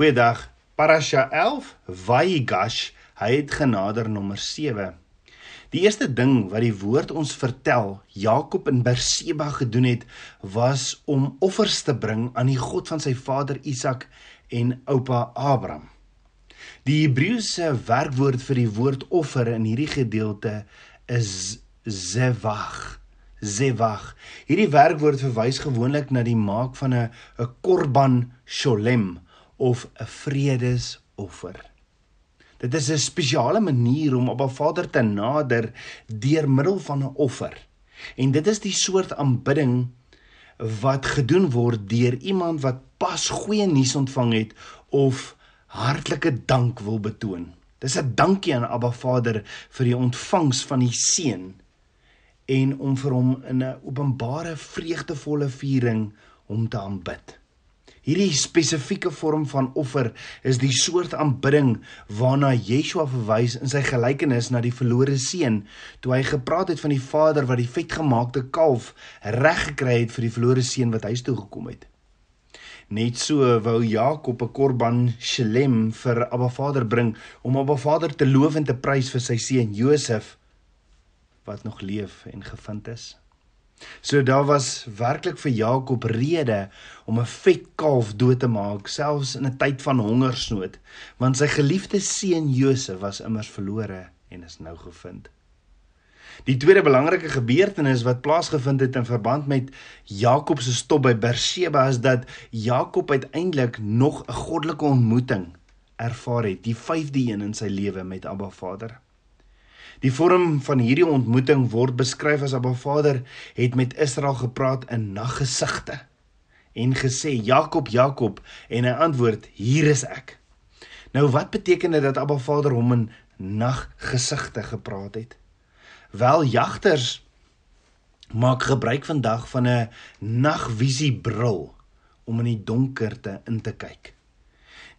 Goeiedag. Parasha 11 Vaigash, hy het genader nommer 7. Die eerste ding wat die woord ons vertel, Jakob in Berseba gedoen het, was om offers te bring aan die God van sy vader Isak en oupa Abraham. Die Hebreëse werkwoord vir die woord offer in hierdie gedeelte is zevach. Zevach. Hierdie werkwoord verwys gewoonlik na die maak van 'n 'n korban sholem of 'n vredesoffer. Dit is 'n spesiale manier om op 'n Vader te nader deur middel van 'n offer. En dit is die soort aanbidding wat gedoen word deur iemand wat pas goeie nuus ontvang het of hartlike dank wil betoon. Dis 'n dankie aan Abba Vader vir die ontvangs van die seun en om vir hom in 'n openbare vreugdevolle viering om te aanbid. Hierdie spesifieke vorm van offer is die soort aanbidding waarna Yeshua verwys in sy gelykenis na die verlore seun toe hy gepraat het van die vader wat die vetgemaakte kalf reg gekry het vir die verlore seun wat huis toe gekom het. Net so wou Jakob 'n korban shalem vir Abba Vader bring om Abba Vader te loof en te prys vir sy seun Josef wat nog leef en gevind is. So daar was werklik vir Jakob rede om 'n vet kalf dood te maak selfs in 'n tyd van hongersnood want sy geliefde seun Josef was immers verlore en is nou gevind. Die tweede belangrike gebeurtenis wat plaasgevind het in verband met Jakob se stop by Berseba is dat Jakob uiteindelik nog 'n goddelike ontmoeting ervaar het, die vyfde een in sy lewe met Abba Vader. Die vorm van hierdie ontmoeting word beskryf as Abba Vader het met Israel gepraat in naggesigte en gesê Jakob Jakob en hy antwoord hier is ek. Nou wat beteken dit dat Abba Vader hom in naggesigte gepraat het? Wel jagters maak gebruik vandag van 'n nagvisie bril om in die donkerte in te kyk.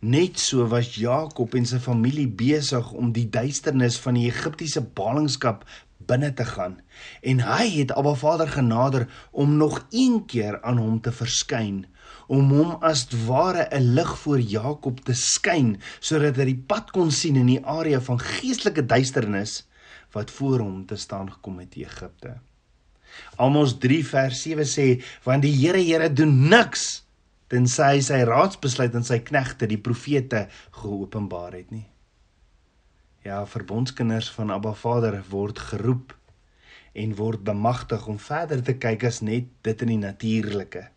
Net so was Jakob en sy familie besig om die duisternis van die Egiptiese ballingskap binne te gaan en hy het Abba Vader genader om nog een keer aan hom te verskyn om hom as ware 'n lig voor Jakob te skyn sodat hy die pad kon sien in die area van geestelike duisternis wat voor hom te staan gekom het in Egipte. Amos 3 vers 7 sê want die Here Here doen niks tensy hy sy raadsbesluit aan sy knegte die profete geopenbaar het nie. Ja, verbondskinders van Abba Vader word geroep en word bemagtig om verder te kyk as net dit in die natuurlike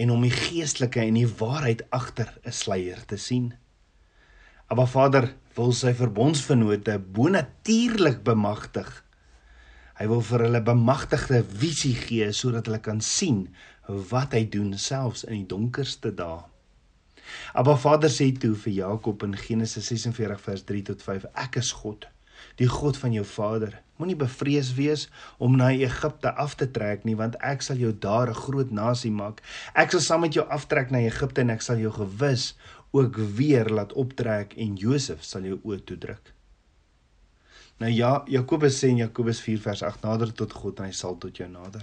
en om die geestelike en die waarheid agter 'n sluier te sien. Abba Vader wil sy verbondsvennote bonatuurlik bemagtig. Hy wil vir hulle bemagtigde visie gee sodat hulle kan sien wat hy doen selfs in die donkerste dae. Abba Vader sê toe vir Jakob in Genesis 46 vers 3 tot 5: Ek is God, die God van jou vader. Moenie bevrees wees om na Egipte af te trek nie, want ek sal jou daar 'n groot nasie maak. Ek sal saam met jou aftrek na Egipte en ek sal jou gewis ook weer laat optrek en Josef sal jou oë toedruk. Nou ja, Jakobus sê in Jakobus 4 vers 8 nader tot God en hy sal tot jou nader.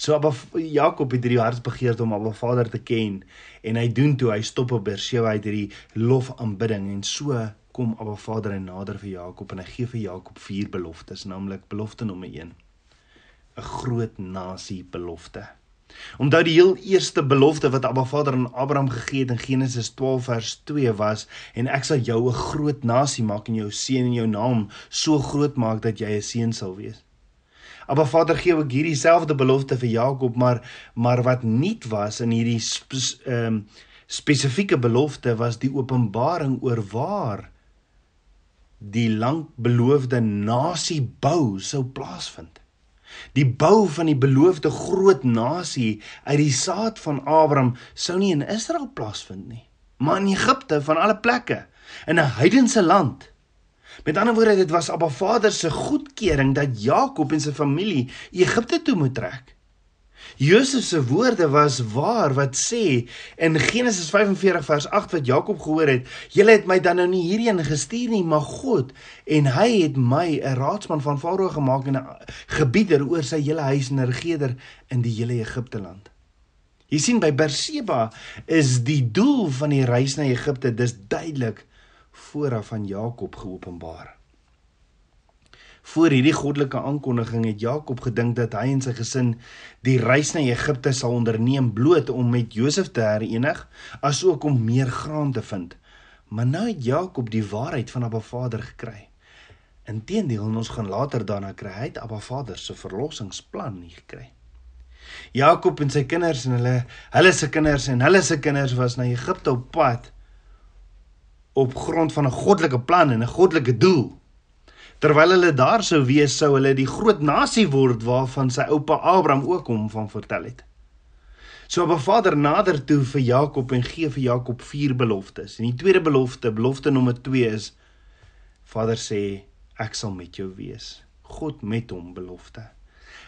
So Abba Jakob het hierdie hartsbegeerte om Abba Vader te ken en hy doen toe hy stop op Berseba uit hierdie lof aanbidding en so kom Abba Vader en nader vir Jakob en hy gee vir Jakob vier beloftes, naamlik belofte nommer 1. 'n Groot nasie belofte. Onthou die heel eerste belofte wat Abba Vader aan Abraham gegee het in Genesis 12 vers 2 was en ek sal jou 'n groot nasie maak en jou seun en jou naam so groot maak dat jy 'n seun sal wees. Abba Vader gee ook hierdie selfde belofte vir Jakob, maar maar wat nuut was in hierdie ehm um, spesifieke belofte was die openbaring oor waar die lank beloofde nasie bou sou plaasvind. Die bou van die beloofde groot nasie uit die saad van Abraham sou nie in Israel plaasvind nie, maar in Egipte van alle plekke, in 'n heidense land. Met ander woorde, dit was Abba Vader se goedkeuring dat Jakob en sy familie Egipte toe moet trek. Josef se woorde was waar wat sê in Genesis 45 vers 8 wat Jakob gehoor het, "Julle het my dan nou nie hierheen gestuur nie, maar God en hy het my 'n raadsman van Farao gemaak en 'n gebieder oor sy hele huis en 'n regerder in die hele Egipte land." Jy sien by Berseba is die doel van die reis na Egipte dis duidelik vooraf aan Jakob geopenbaar. Voor hierdie goddelike aankondiging het Jakob gedink dat hy en sy gesin die reis na Egipte sal onderneem bloot om met Josef te herenig, asook om meer graan te vind. Maar nou het Jakob die waarheid van Abba Vader gekry. Inteendeel, ons gaan later daarna kry hy het Abba Vader se verlossingsplan nie gekry. Jakob en sy kinders en hulle hulle se kinders en hulle se kinders was na Egipte op pad op grond van 'n goddelike plan en 'n goddelike doel. Terwyl hulle daar sou wees, sou hulle die groot nasie word waarvan sy oupa Abraham ook hom van vertel het. So op 'n Vader nader toe vir Jakob en gee vir Jakob vier beloftes. En die tweede belofte, belofte nommer 2 is Vader sê ek sal met jou wees. God met hom belofte.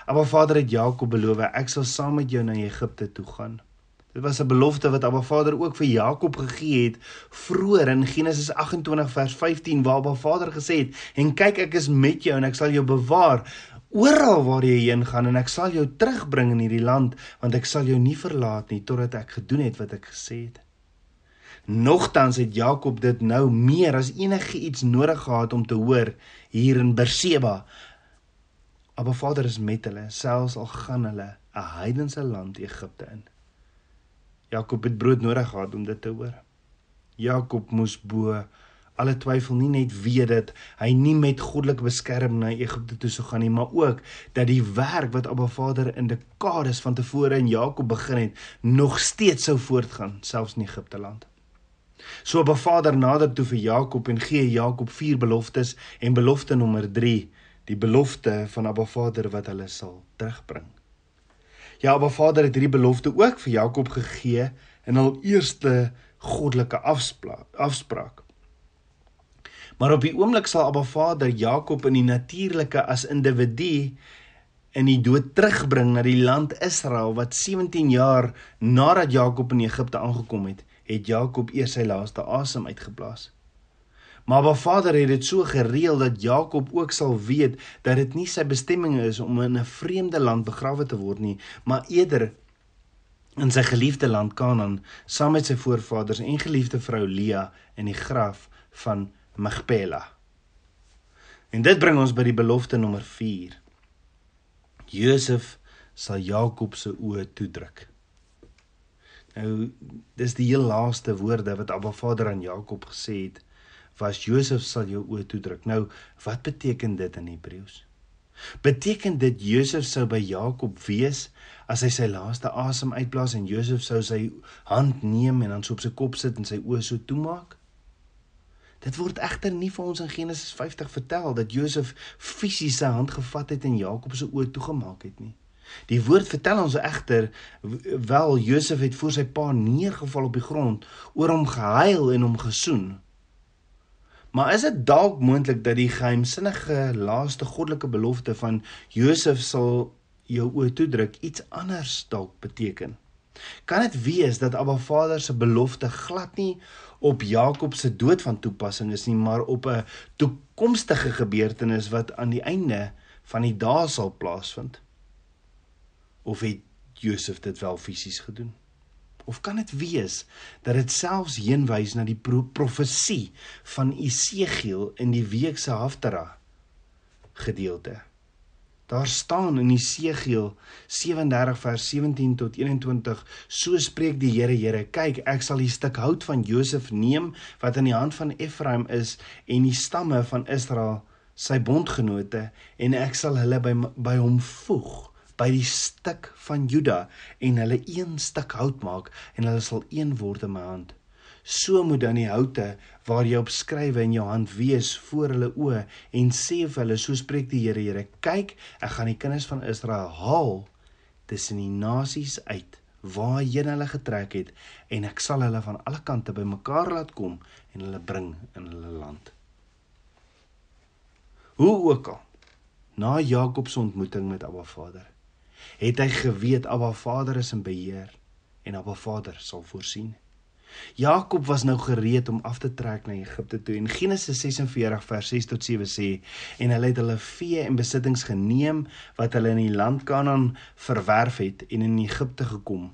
Maar Vader het Jakob beloof ek sal saam met jou na Egipte toe gaan. Dit was 'n belofte wat Abba Vader ook vir Jakob gegee het vroeër in Genesis 28 vers 15 waar Abba Vader gesê het: "En kyk, ek is met jou en ek sal jou bewaar oral waar jy heen gaan en ek sal jou terugbring in hierdie land, want ek sal jou nie verlaat nie totdat ek gedoen het wat ek gesê het." Nogtans het Jakob dit nou meer as enige iets nodig gehad om te hoor hier in Berseba. Abba Vader is met hulle, selfs al gaan hulle 'n heidense land Egipte in. Jakob het brood nodig gehad om dit te hoor. Jakob moes bo alle twyfel nie net weet dat hy nie met goddelike beskerming na Egipte toe sou gaan nie, maar ook dat die werk wat Abba Vader in dekades van tevore in Jakob begin het, nog steeds sou voortgaan, selfs in Egipte land. So Abba Vader nader toe vir Jakob en gee Jakob vier beloftes en belofte nommer 3, die belofte van Abba Vader wat hulle sal terugbring. Ja, Abba Vader het hierdie belofte ook vir Jakob gegee in hul eerste goddelike afspraak. Maar op die oomblik sal Abba Vader Jakob in die natuurlike as individu in die dood terugbring na die land Israel wat 17 jaar nadat Jakob in Egipte aangekom het, het Jakob eers sy laaste asem uitgeblaas. Maar Abba Vader het dit so gereël dat Jakob ook sal weet dat dit nie sy bestemming is om in 'n vreemde land begrawe te word nie, maar eerder in sy geliefde land Kanaan saam met sy voorvaders en geliefde vrou Lea in die graf van Magpela. En dit bring ons by die belofte nommer 4. Josef sal Jakob se oë toedruk. Nou dis die heel laaste woorde wat Abba Vader aan Jakob gesê het was Josef sal jou oë toedruk. Nou, wat beteken dit in Hebreëus? Beteken dit Josef sou by Jakob wees as hy sy laaste asem uitblaas en Josef sou sy hand neem en dan so op sy kop sit en sy oë so toemaak? Dit word egter nie vir ons in Genesis 50 vertel dat Josef fisies sy hand gevat het en Jakob se oë toegemaak het nie. Die woord vertel ons egter wel Josef het voor sy pa neergeval op die grond, oor hom gehuil en hom gesoen. Maar is dit dalk moontlik dat die geheimsinnige laaste goddelike belofte van Josef sal jou oë toedruk iets anders dalk beteken? Kan dit wees dat Abba Vader se belofte glad nie op Jakob se dood van toepassing is nie, maar op 'n toekomstige gebeurtenis wat aan die einde van die dae sal plaasvind? Of het Josef dit wel fisies gedoen? Of kan dit wees dat dit selfs heenwys na die pro profesie van Esegiel in die week se Haftara gedeelte? Daar staan in Esegiel 37 vers 17 tot 21: So spreek die Here, Here, kyk, ek sal die stuk hout van Josef neem wat in die hand van Ephraim is en die stamme van Israel sy bondgenote en ek sal hulle by by hom voeg by die stuk van Juda en hulle een stuk hout maak en hulle sal een word in my hand. So moet dan die houte waar jy op skrywe in jou hand wees voor hulle oë en sê vir hulle so spreek die Here Here kyk ek gaan die kinders van Israel haal tussen die nasies uit waarheen hulle getrek het en ek sal hulle van alle kante bymekaar laat kom en hulle bring in hulle land. Hoe ook al na Jakob se ontmoeting met Abba Vader het hy geweet Abba Vader is in beheer en Abba Vader sal voorsien. Jakob was nou gereed om af te trek na Egipte toe en Genesis 46 vers 6 tot 7 sê en hulle het hulle vee en besittings geneem wat hulle in die land Kanaan verwerf het en in Egipte gekom.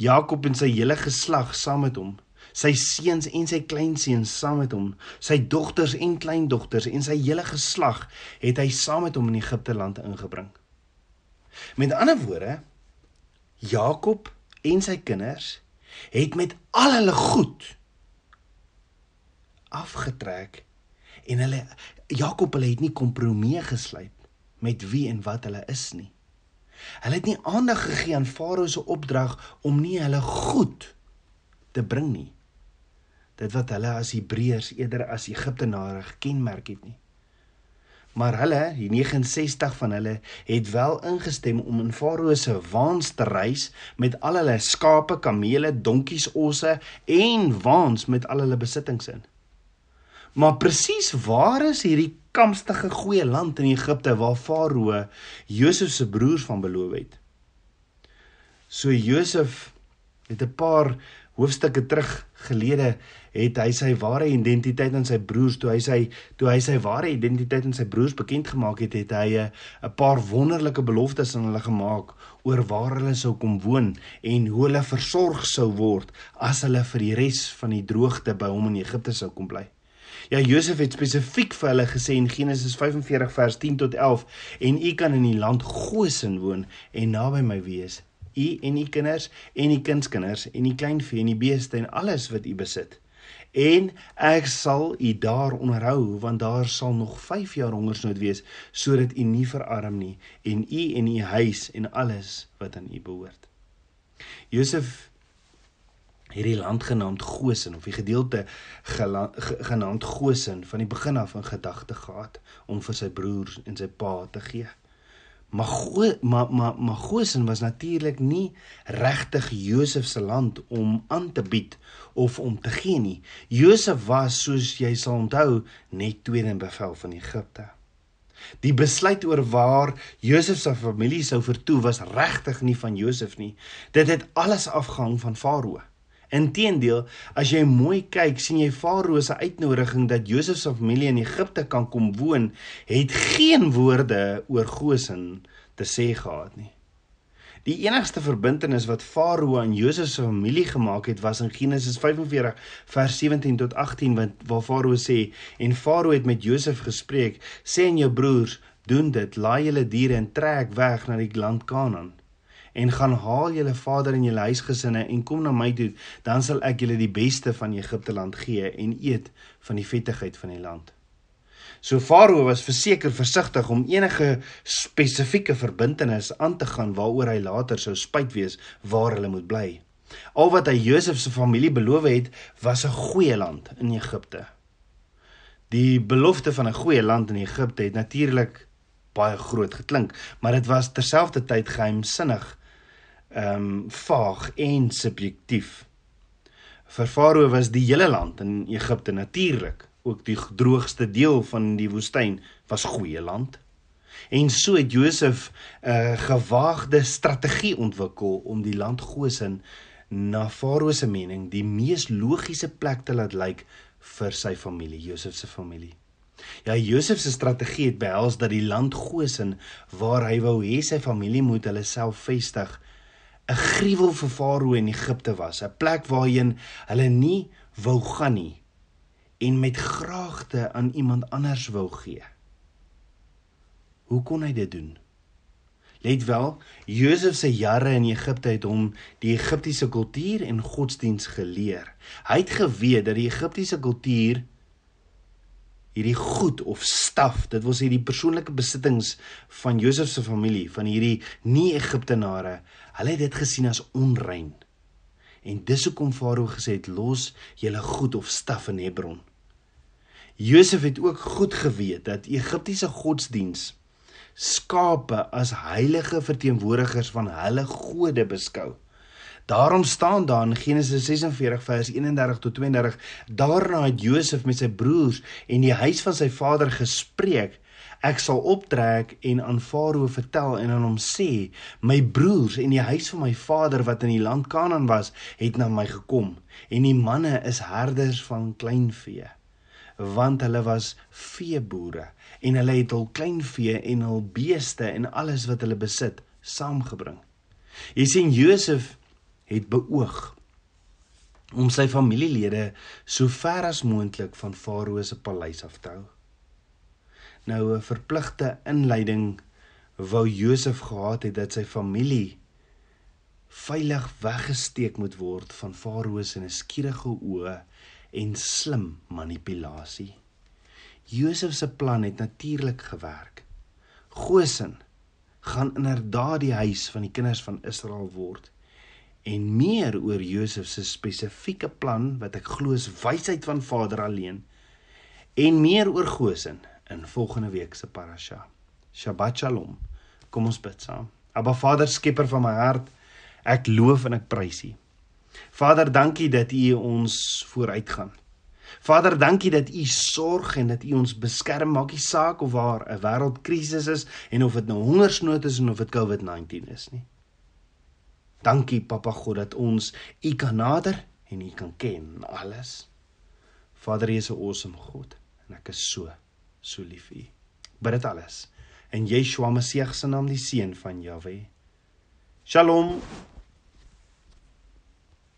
Jakob en sy hele geslag saam met hom, sy seuns en sy kleinseuns saam met hom, sy dogters en kleindogters en sy hele geslag het hy saam met hom in Egipte land ingebring. Met ander woorde, Jakob en sy kinders het met al hulle goed afgetrek en hulle Jakob hulle het nie kompromie gesluit met wie en wat hulle is nie. Hulle het nie aandag gegee aan Farao se opdrag om nie hulle goed te bring nie. Dit wat hulle as Hebreërs eerder as Egiptenare gekenmerk het nie. Maar hulle, die 69 van hulle, het wel ingestem om in Farao se waans te reis met al hulle skape, kamele, donkies, osse en waans met al hulle besittings in. Maar presies waar is hierdie kamstige goeie land in Egipte waar Farao Josef se broers van beloof het? So Josef het 'n paar hoofstukke terug gelede het hy sy ware identiteit aan sy broers toe hy sy toe hy sy ware identiteit aan sy broers bekend gemaak het het hy 'n paar wonderlike beloftes aan hulle gemaak oor waar hulle sou kom woon en hoe hulle versorg sou word as hulle vir die res van die droogte by hom in Egipte sou kom bly. Ja Josef het spesifiek vir hulle gesê in Genesis 45 vers 10 tot 11 en u kan in die land Goshen woon en naby my wees u en u kinders en u kindskinders en u kleinvee en die beeste en alles wat u besit. En ek sal u daar onderhou want daar sal nog 5 jaar hongersnood wees sodat u nie verarm nie en u en u huis en alles wat aan u behoort. Josef hierdie land genaamd Goshen of die gedeelte genaamd Goshen van die begin af in gedagte gehad om vir sy broers en sy pa te gee. Maar Go maar maar maar Goshen was natuurlik nie regtig Josef se land om aan te bied of om te gee nie. Josef was soos jy sal onthou net tweede in bevel van Egipte. Die besluit oor waar Josef se familie sou vertoe was regtig nie van Josef nie. Dit het alles afgehang van Farao. Inteendeel, as jy mooi kyk, sien jy Farao se uitnodiging dat Josef se familie in Egipte kan kom woon, het geen woorde oor Goshen te sê gehad nie. Die enigste verbintenis wat Farao aan Josef se familie gemaak het, was in Genesis 45 vers 17 tot 18 wat waar Farao sê en Farao het met Josef gespreek, sê aan jou broers, doen dit, laai julle diere en trek weg na die land Kanaan en gaan haal julle vader en julle huisgesinne en kom na my toe, dan sal ek julle die beste van Egipte land gee en eet van die vettigheid van die land. So Farao was verseker versigtig om enige spesifieke verbintenis aan te gaan waaroor hy later sou spyt wees waar hulle moet bly. Al wat hy Josef se familie beloof het, was 'n goeie land in Egipte. Die belofte van 'n goeie land in Egipte het natuurlik baie groot geklink, maar dit was terselfdertyd geheimsinnig ehm um, vaag en subjektief. Vir Farao was die hele land in Egipte natuurlik, ook die droogste deel van die woestyn was goeie land. En so het Josef 'n uh, gewaagde strategie ontwikkel om die land Goshen na Farao se mening die mees logiese plek te laat lyk vir sy familie, Josef se familie. Ja, Josef se strategie het behels dat die land Goshen waar hy wou hê sy familie moet hulle self vestig, 'n gruwel vir Farao in Egipte was, 'n plek waarheen hulle nie wou gaan nie en met graagte aan iemand anders wou gee. Hoe kon hy dit doen? Let wel, Josef se jare in Egipte het hom die Egiptiese kultuur en godsdiens geleer. Hy het geweet dat die Egiptiese kultuur hierdie goed of staf, dit wil sê die persoonlike besittings van Josef se familie, van hierdie nie-Egiptenare, hulle het dit gesien as onrein. En dis hoekom Farao gesê het los julle goed of staf in Hebron. Josef het ook goed geweet dat Egiptiese godsdiens skape as heilige verteenwoordigers van hulle gode beskou. Daarom staan daar in Genesis 46 vers 31 tot 32: Daarna het Josef met sy broers en die huis van sy vader gespreek: Ek sal optrek en aan Farao vertel en aan hom sê: My broers en die huis van my vader wat in die land Kanaan was, het na my gekom en die manne is herders van kleinvee want hulle was veeboere en hulle het hul kleinvee en hul beeste en alles wat hulle besit saamgebring. Jy sien Josef het beoog om sy familielede so ver as moontlik van Farao se paleis af te hou. Nou 'n verpligte inleiding wou Josef gehad het dat sy familie veilig weggesteek moet word van Farao se skierige oë en slim manipulasie. Josef se plan het natuurlik gewerk. Goshen gaan inderdaad die huis van die kinders van Israel word en meer oor Josef se spesifieke plan wat ek glo is wysheid van Vader alleen en meer oor Goshen in volgende week se parasha. Shabbat Shalom. Kom ons bid saam. Aba Vader, skepper van my hart, ek loof en ek prys U. Vader, dankie dat U ons vooruitgaan. Vader, dankie dat U sorg en dat U ons beskerm, maak nie saak of waar 'n wêreldkrisis is en of dit nou hongersnood is en of dit COVID-19 is nie. Dankie Papa God dat ons U kan nader en U kan ken alles. Vader, U is 'n awesome God en ek is so so lief vir U. Bid dit alles in Yeshua Messie se naam, die seun van Jahweh. Shalom.